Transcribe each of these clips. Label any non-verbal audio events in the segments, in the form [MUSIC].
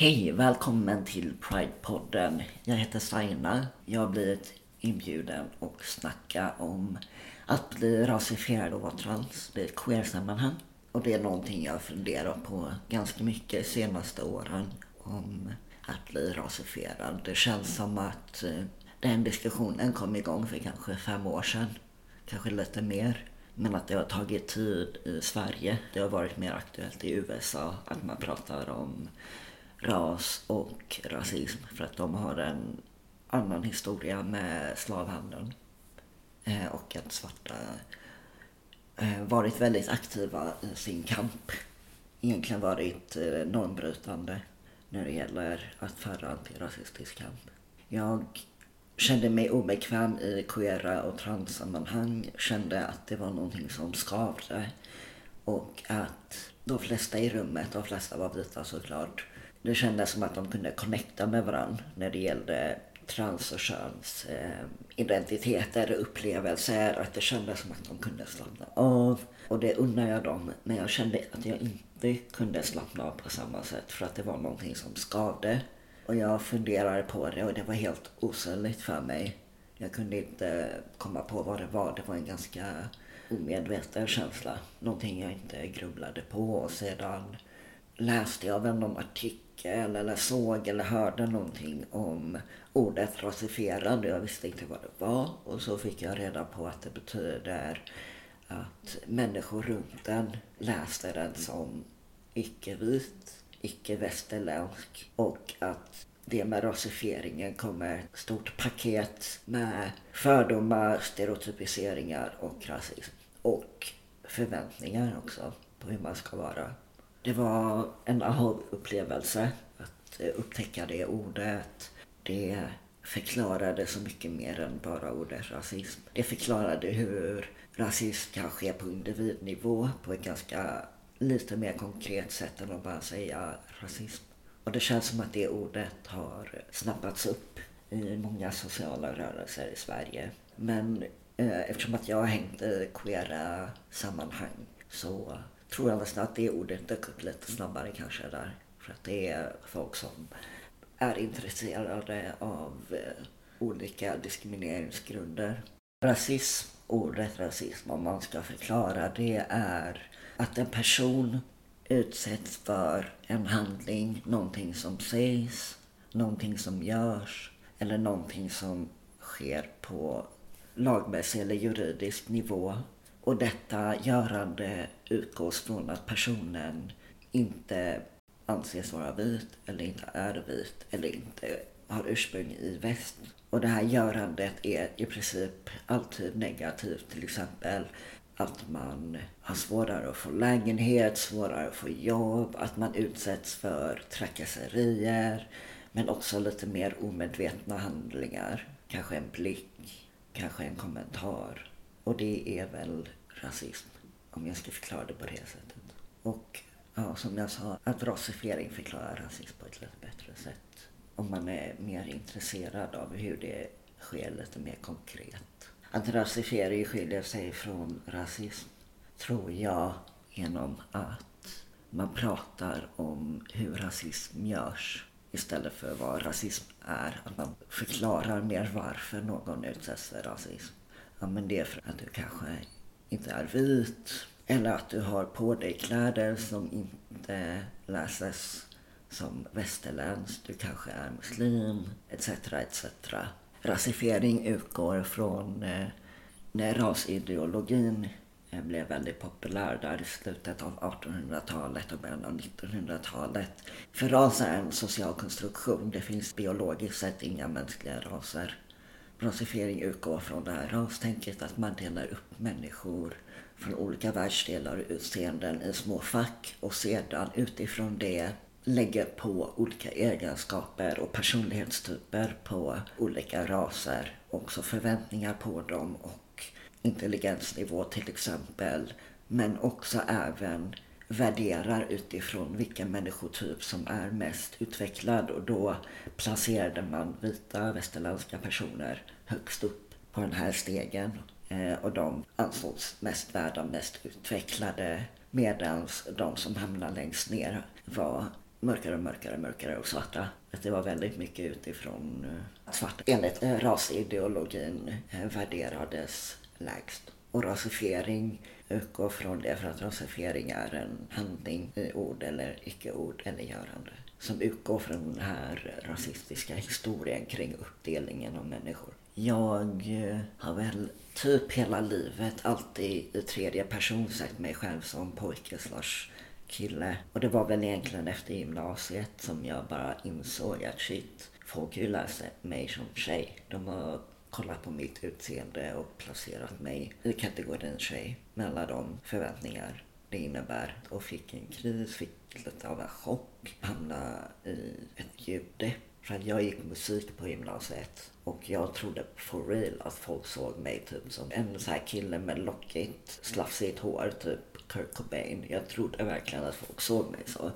Hej, välkommen till Pride-podden. Jag heter Saina. Jag har blivit inbjuden och snacka om att bli rasifierad och vara trans i ett queer-sammanhang. Och det är någonting jag funderat på ganska mycket de senaste åren om att bli rasifierad. Det känns som att eh, den diskussionen kom igång för kanske fem år sedan. Kanske lite mer. Men att det har tagit tid i Sverige. Det har varit mer aktuellt i USA att man pratar om ras och rasism för att de har en annan historia med slavhandeln. Eh, och att svarta eh, varit väldigt aktiva i sin kamp. Egentligen varit eh, normbrytande när det gäller att föra antirasistisk kamp. Jag kände mig obekväm i queera och transsammanhang. Kände att det var någonting som skavde. Och att de flesta i rummet, de flesta var vita såklart, det kändes som att de kunde connecta med varandra när det gällde trans och köns eh, identiteter och upplevelser. Att det kändes som att de kunde slappna av. Och det unnar jag dem. Men jag kände att jag inte kunde slappna av på samma sätt för att det var någonting som skavde. Och jag funderade på det och det var helt osynligt för mig. Jag kunde inte komma på vad det var. Det var en ganska omedveten känsla. Någonting jag inte grubblade på. Och sedan läste jag väl någon artikel eller såg eller hörde någonting om ordet rasifierad. Jag visste inte vad det var. Och så fick jag reda på att det betyder att människor runt den läste den som icke-vit icke-västerländsk och att det med rasifieringen kommer ett stort paket med fördomar, stereotypiseringar och rasism. Och förväntningar också på hur man ska vara. Det var en aha-upplevelse att eh, upptäcka det ordet. Det förklarade så mycket mer än bara ordet rasism. Det förklarade hur rasism kan ske på individnivå på ett ganska lite mer konkret sätt än att bara säga rasism. Och det känns som att det ordet har snappats upp i många sociala rörelser i Sverige. Men eh, eftersom att jag har hängt i queera sammanhang så tror jag nästan att det ordet dök upp lite snabbare kanske där. För att det är folk som är intresserade av eh, olika diskrimineringsgrunder. Rasism, ordet rasism om man ska förklara det är att en person utsätts för en handling, någonting som sägs, någonting som görs eller någonting som sker på lagmässig eller juridisk nivå. Och detta görande utgås från att personen inte anses vara vit eller inte är vit eller inte har ursprung i väst. Och det här görandet är i princip alltid negativt. Till exempel att man har svårare att få lägenhet, svårare att få jobb, att man utsätts för trakasserier men också lite mer omedvetna handlingar. Kanske en blick, kanske en kommentar. Och det är väl rasism, om jag ska förklara det på det sättet. Och ja, som jag sa, att rasifiering förklarar rasism på ett lite bättre sätt. Om man är mer intresserad av hur det sker lite mer konkret. Att rasifiering skiljer sig från rasism tror jag genom att man pratar om hur rasism görs istället för vad rasism är. Att man förklarar mer varför någon utsätts för rasism. Ja, men det är för att du kanske inte är vit eller att du har på dig kläder som inte läses som västerländskt. Du kanske är muslim, etc. etc. Rasifiering utgår från eh, när rasideologin eh, blev väldigt populär där i slutet av 1800-talet och början av 1900-talet. För ras är en social konstruktion. Det finns biologiskt sett inga mänskliga raser. Rasifiering utgår från det här rastänket att man delar upp människor från olika världsdelar och utseenden i små fack och sedan utifrån det lägger på olika egenskaper och personlighetstyper på olika raser. Också förväntningar på dem och intelligensnivå till exempel. Men också även värderar utifrån vilken människotyp som är mest utvecklad och då placerade man vita västerländska personer högst upp på den här stegen. Eh, och de ansågs mest värda, mest utvecklade medan de som hamnade längst ner var mörkare och mörkare, mörkare och svarta. Det var väldigt mycket utifrån eh, att svarta enligt eh, rasideologin värderades lägst. Och rasifiering utgår från det för att rasifiering är en handling i ord eller icke-ord eller görande som utgår från den här rasistiska historien kring uppdelningen av människor. Jag eh, har väl typ hela livet alltid i tredje person sett mig själv som pojke slash kille. Och det var väl egentligen efter gymnasiet som jag bara insåg att shit, folk har ju läst mig som tjej. De har kollat på mitt utseende och placerat mig i kategorin tjej med alla de förväntningar det innebär. Och fick en kris, fick lite av en chock, hamnade i ett djupdepp. För att jag gick musik på gymnasiet och jag trodde for real att folk såg mig typ som en sån här kille med lockigt, slafsigt hår, typ Kurt Cobain. Jag trodde verkligen att folk såg mig så.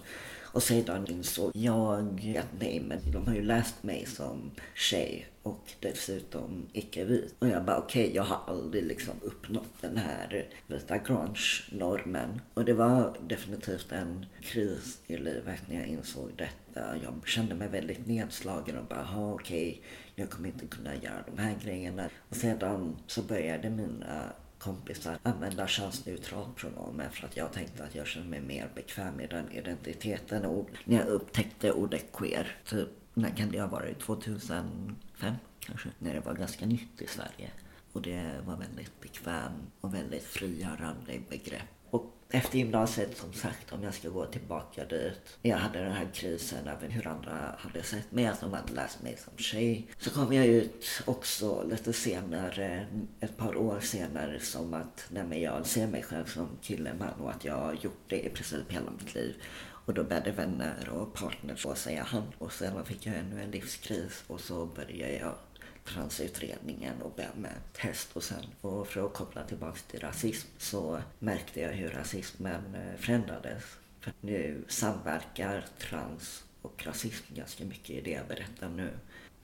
Och sedan insåg jag att nej, men de har ju läst mig som tjej och dessutom icke-vit. Och jag bara okej, okay, jag har aldrig liksom uppnått den här vita grunge-normen. Och det var definitivt en kris i livet när jag insåg detta. Jag kände mig väldigt nedslagen och bara, okej, okay, jag kommer inte kunna göra de här grejerna. Och sedan så började mina kompisar använda könsneutralt pronomen för att jag tänkte att jag kände mig mer bekväm i den identiteten. Och när jag upptäckte ordet queer, typ, när kan det ha varit? 2005 kanske? När det var ganska nytt i Sverige. Och det var väldigt bekvämt och väldigt frigörande begrepp. Och efter gymnasiet, som sagt, om jag ska gå tillbaka dit. Jag hade den här krisen över hur andra hade sett mig, att de hade läst mig som tjej. Så kom jag ut också lite senare, ett par år senare, som att nej men jag ser mig själv som kille, man och att jag har gjort det i princip hela mitt liv. Och då började vänner och partners säga han. Och sen fick jag ännu en livskris och så började jag transutredningen och började med test och sen. Och för att koppla tillbaka till rasism så märkte jag hur rasismen eh, förändrades. För nu samverkar trans och rasism ganska mycket i det jag berättar nu.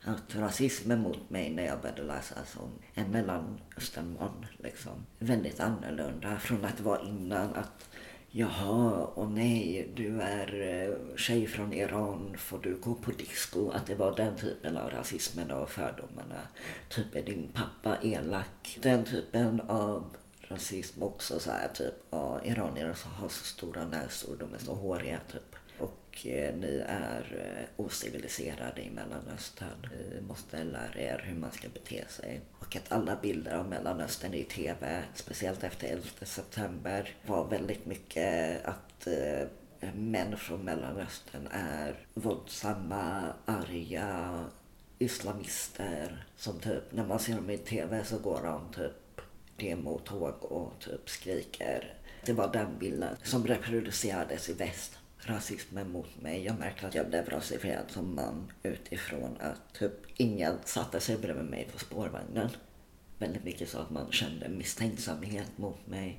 Att rasismen mot mig när jag började läsa som en mellanösternman liksom. Väldigt annorlunda från att vara innan att Jaha, och nej, du är eh, tjej från Iran, får du gå på disco? Att det var den typen av rasismen och fördomarna. Typ är din pappa elak? Den typen av rasism också så här typ, ja, iranier har så stora näsor, de är så håriga typ. Och eh, ni är eh, ociviliserade i Mellanöstern. Ni måste lära er hur man ska bete sig. Och att alla bilder av Mellanöstern i TV, speciellt efter 11 september, var väldigt mycket att eh, män från Mellanöstern är våldsamma, arga, islamister. Som typ, när man ser dem i TV så går de typ demotåg och typ skriker. Det var den bilden som reproducerades i väst rasismen mot mig. Jag märkte att jag blev rasifierad som man utifrån att typ ingen satte sig bredvid mig på spårvagnen. Väldigt mycket så att man kände misstänksamhet mot mig.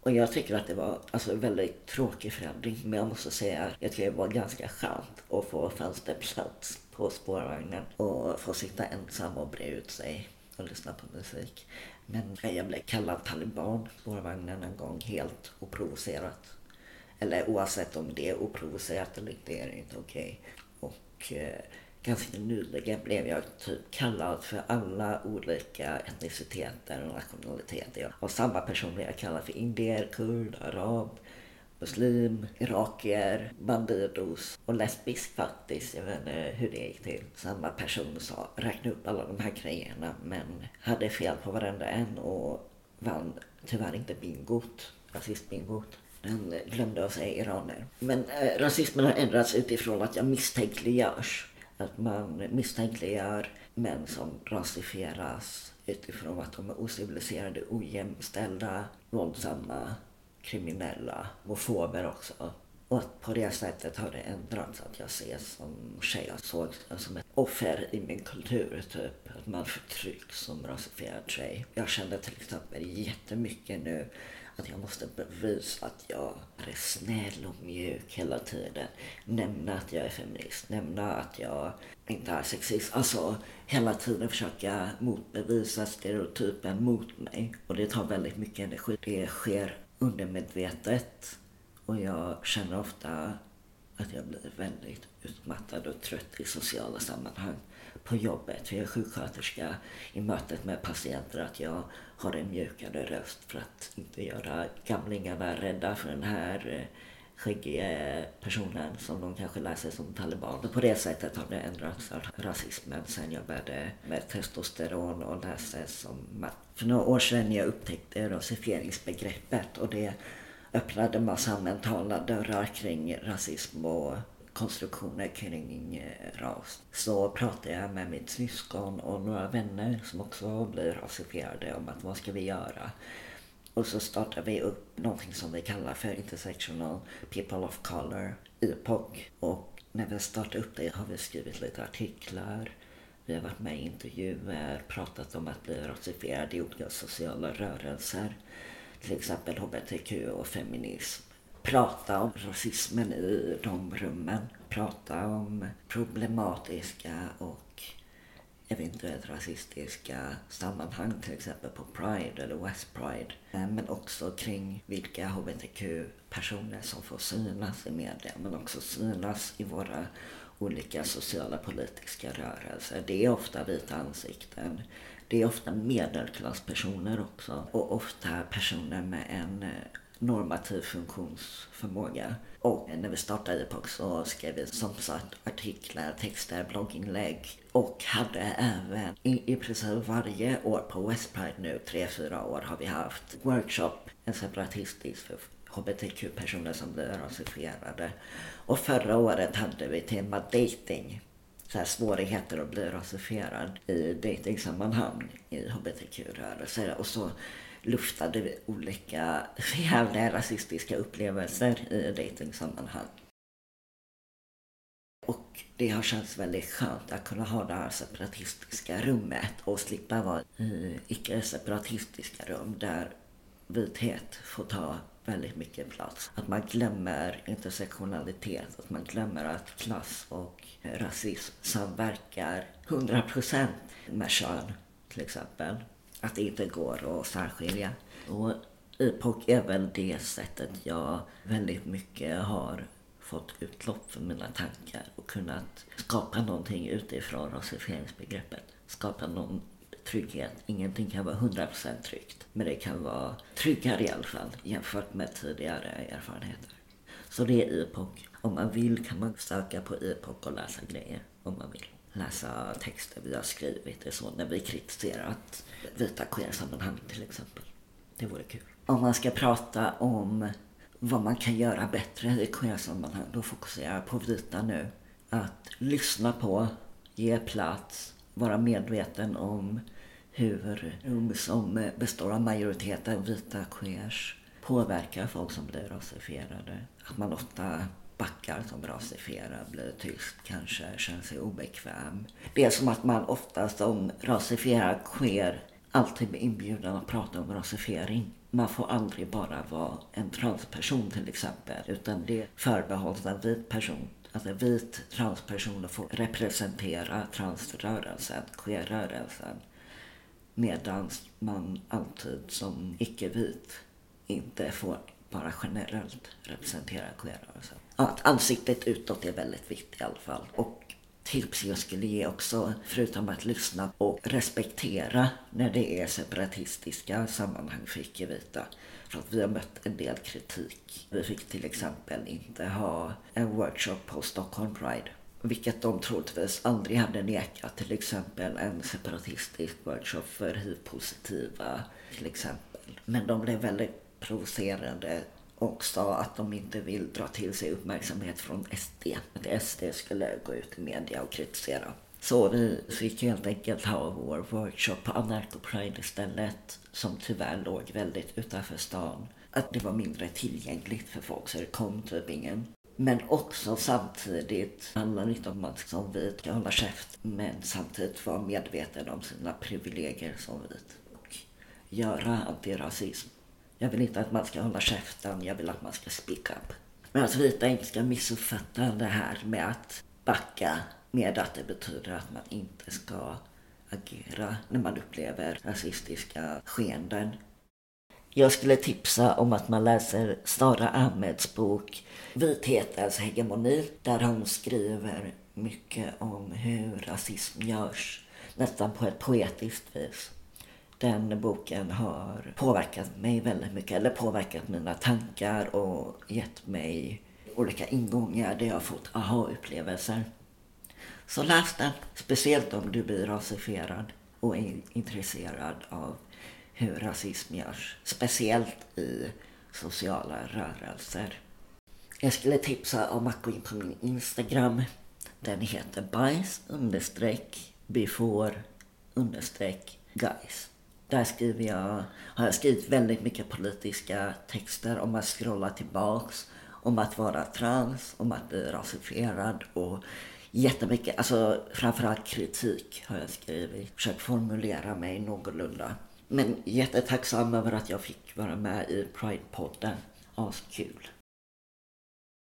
Och jag tycker att det var alltså, en väldigt tråkig förändring. Men jag måste säga att jag tycker det var ganska skönt att få fönsterplats på spårvagnen och få sitta ensam och bre ut sig och lyssna på musik. Men jag blev kallad taliban på spårvagnen en gång helt oprovocerat. Eller oavsett om det är oprovocerat eller inte är det inte okej. Okay. Och eh, ganska nyligen blev jag typ kallad för alla olika etniciteter och nationaliteter. Och samma personer jag kallar för indier, kurd, arab, muslim, irakier, bandidos och lesbisk faktiskt. Jag vet inte hur det gick till. Samma person sa, räkna upp alla de här grejerna men hade fel på varenda en och vann tyvärr inte bingot, rasistbingot. Den glömde att säga iraner. Men eh, rasismen har ändrats utifrån att jag misstänkliggörs. Att man misstänkliggör män som rasifieras utifrån att de är ociviliserade, ojämställda, våldsamma, kriminella, homofober också. Och att på det sättet har det ändrats att jag ses som tjej. Jag såg som ett offer i min kultur, typ. Att man förtrycks som rasifierad tjej. Jag kände till exempel jättemycket nu att jag måste bevisa att jag är snäll och mjuk hela tiden. Nämna att jag är feminist, nämna att jag inte är sexist. Alltså hela tiden försöka motbevisa stereotypen mot mig. Och det tar väldigt mycket energi. Det sker undermedvetet. Och jag känner ofta att jag blir väldigt utmattad och trött i sociala sammanhang på jobbet. För jag är sjuksköterska i mötet med patienter att jag har en mjukare röst för att inte göra gamlingarna rädda för den här eh, skäggiga personen som de kanske läser som taliban. På det sättet har det ändrats för rasismen sen jag började med testosteron och läste som För några år sedan jag upptäckte rasifieringsbegreppet och det öppnade massa mentala dörrar kring rasism och konstruktioner kring eh, ras. Så pratade jag med mitt syskon och några vänner som också blir rasifierade om att vad ska vi göra? Och så startade vi upp någonting som vi kallar för Intersectional People of Color, IPOC. Och när vi startade upp det har vi skrivit lite artiklar. Vi har varit med i intervjuer, pratat om att bli rasifierad i olika sociala rörelser. Till exempel hbtq och feminism. Prata om rasismen i de rummen. Prata om problematiska och eventuellt rasistiska sammanhang, till exempel på Pride eller West Pride. Eh, men också kring vilka hbtq-personer som får synas i media, men också synas i våra olika sociala politiska rörelser. Det är ofta vita ansikten. Det är ofta medelklasspersoner också och ofta personer med en eh, normativ funktionsförmåga. Och när vi startade Epoch så skrev vi som sagt artiklar, texter, blogginlägg och hade även i, i princip varje år på West Pride nu, tre, fyra år, har vi haft workshop, en separatistisk för hbtq-personer som blir rasifierade. Och förra året hade vi tema dating. Så här svårigheter att bli rasifierad i dejtingsammanhang i hbtq-rörelser. Och så luftade vi olika [LAUGHS] jävla rasistiska upplevelser i dejtingsammanhang. Och det har känts väldigt skönt att kunna ha det här separatistiska rummet och slippa vara i icke-separatistiska rum där vithet får ta väldigt mycket plats. Att man glömmer intersektionalitet, att man glömmer att klass och rasism samverkar 100% med kön till exempel att det inte går att särskilja. Och IPOC är väl det sättet jag väldigt mycket har fått utlopp för mina tankar och kunnat skapa någonting utifrån rasifieringsbegreppet. Skapa någon trygghet. Ingenting kan vara 100% tryggt, men det kan vara tryggare i alla fall jämfört med tidigare erfarenheter. Så det är IPOC. Om man vill kan man söka på IPOC och läsa grejer om man vill läsa texter vi har skrivit och så när vi kritiserat vita queer-sammanhang till exempel. Det vore kul. Om man ska prata om vad man kan göra bättre i queer-sammanhang, då fokuserar jag på vita nu. Att lyssna på, ge plats, vara medveten om hur rum som består av majoriteten vita queers påverkar folk som blir rasifierade. Att man ofta backar som rasifierad, blir tyst kanske, känner sig obekväm. Det är som att man ofta som rasifierad queer alltid blir inbjuden att prata om rasifiering. Man får aldrig bara vara en transperson till exempel, utan det förbehålls en vit person. Alltså vit transpersoner får representera transrörelsen, queerrörelsen. Medan man alltid som icke-vit inte får bara generellt representera queerrörelsen att ansiktet utåt är väldigt viktigt i alla fall. Och tips jag skulle ge också, förutom att lyssna och respektera när det är separatistiska sammanhang för icke-vita. För att vi har mött en del kritik. Vi fick till exempel inte ha en workshop på Stockholm Pride. Vilket de troligtvis aldrig hade nekat. Till exempel en separatistisk workshop för hiv-positiva till exempel. Men de blev väldigt provocerade och sa att de inte vill dra till sig uppmärksamhet från SD. Att SD skulle gå ut i media och kritisera. Så vi fick helt enkelt ha vår workshop på Anarcho Pride istället, som tyvärr låg väldigt utanför stan. Att det var mindre tillgängligt för folk, så det kom typ ingen. Men också samtidigt handlar det inte om att som vit ska hålla käft, men samtidigt vara medveten om sina privilegier som vit och göra antirasism. Jag vill inte att man ska hålla käften, jag vill att man ska speak up. Men att vita inte ska missuppfatta det här med att backa med att det betyder att man inte ska agera när man upplever rasistiska skeenden. Jag skulle tipsa om att man läser Sara Ahmeds bok Vithetens hegemoni där hon skriver mycket om hur rasism görs, nästan på ett poetiskt vis. Den boken har påverkat mig väldigt mycket, eller påverkat mina tankar och gett mig olika ingångar där jag har fått aha-upplevelser. Så läs den, speciellt om du blir rasifierad och är intresserad av hur rasism görs. Speciellt i sociala rörelser. Jag skulle tipsa om att gå in på min Instagram. Den heter bajs understreck before understreck guys. Där skriver jag, har jag skrivit väldigt mycket politiska texter om att scrolla tillbaks, om att vara trans, om att bli rasifierad och jättemycket, alltså framförallt kritik har jag skrivit. Försökt formulera mig någorlunda. Men jättetacksam över att jag fick vara med i Pride-podden. Askul.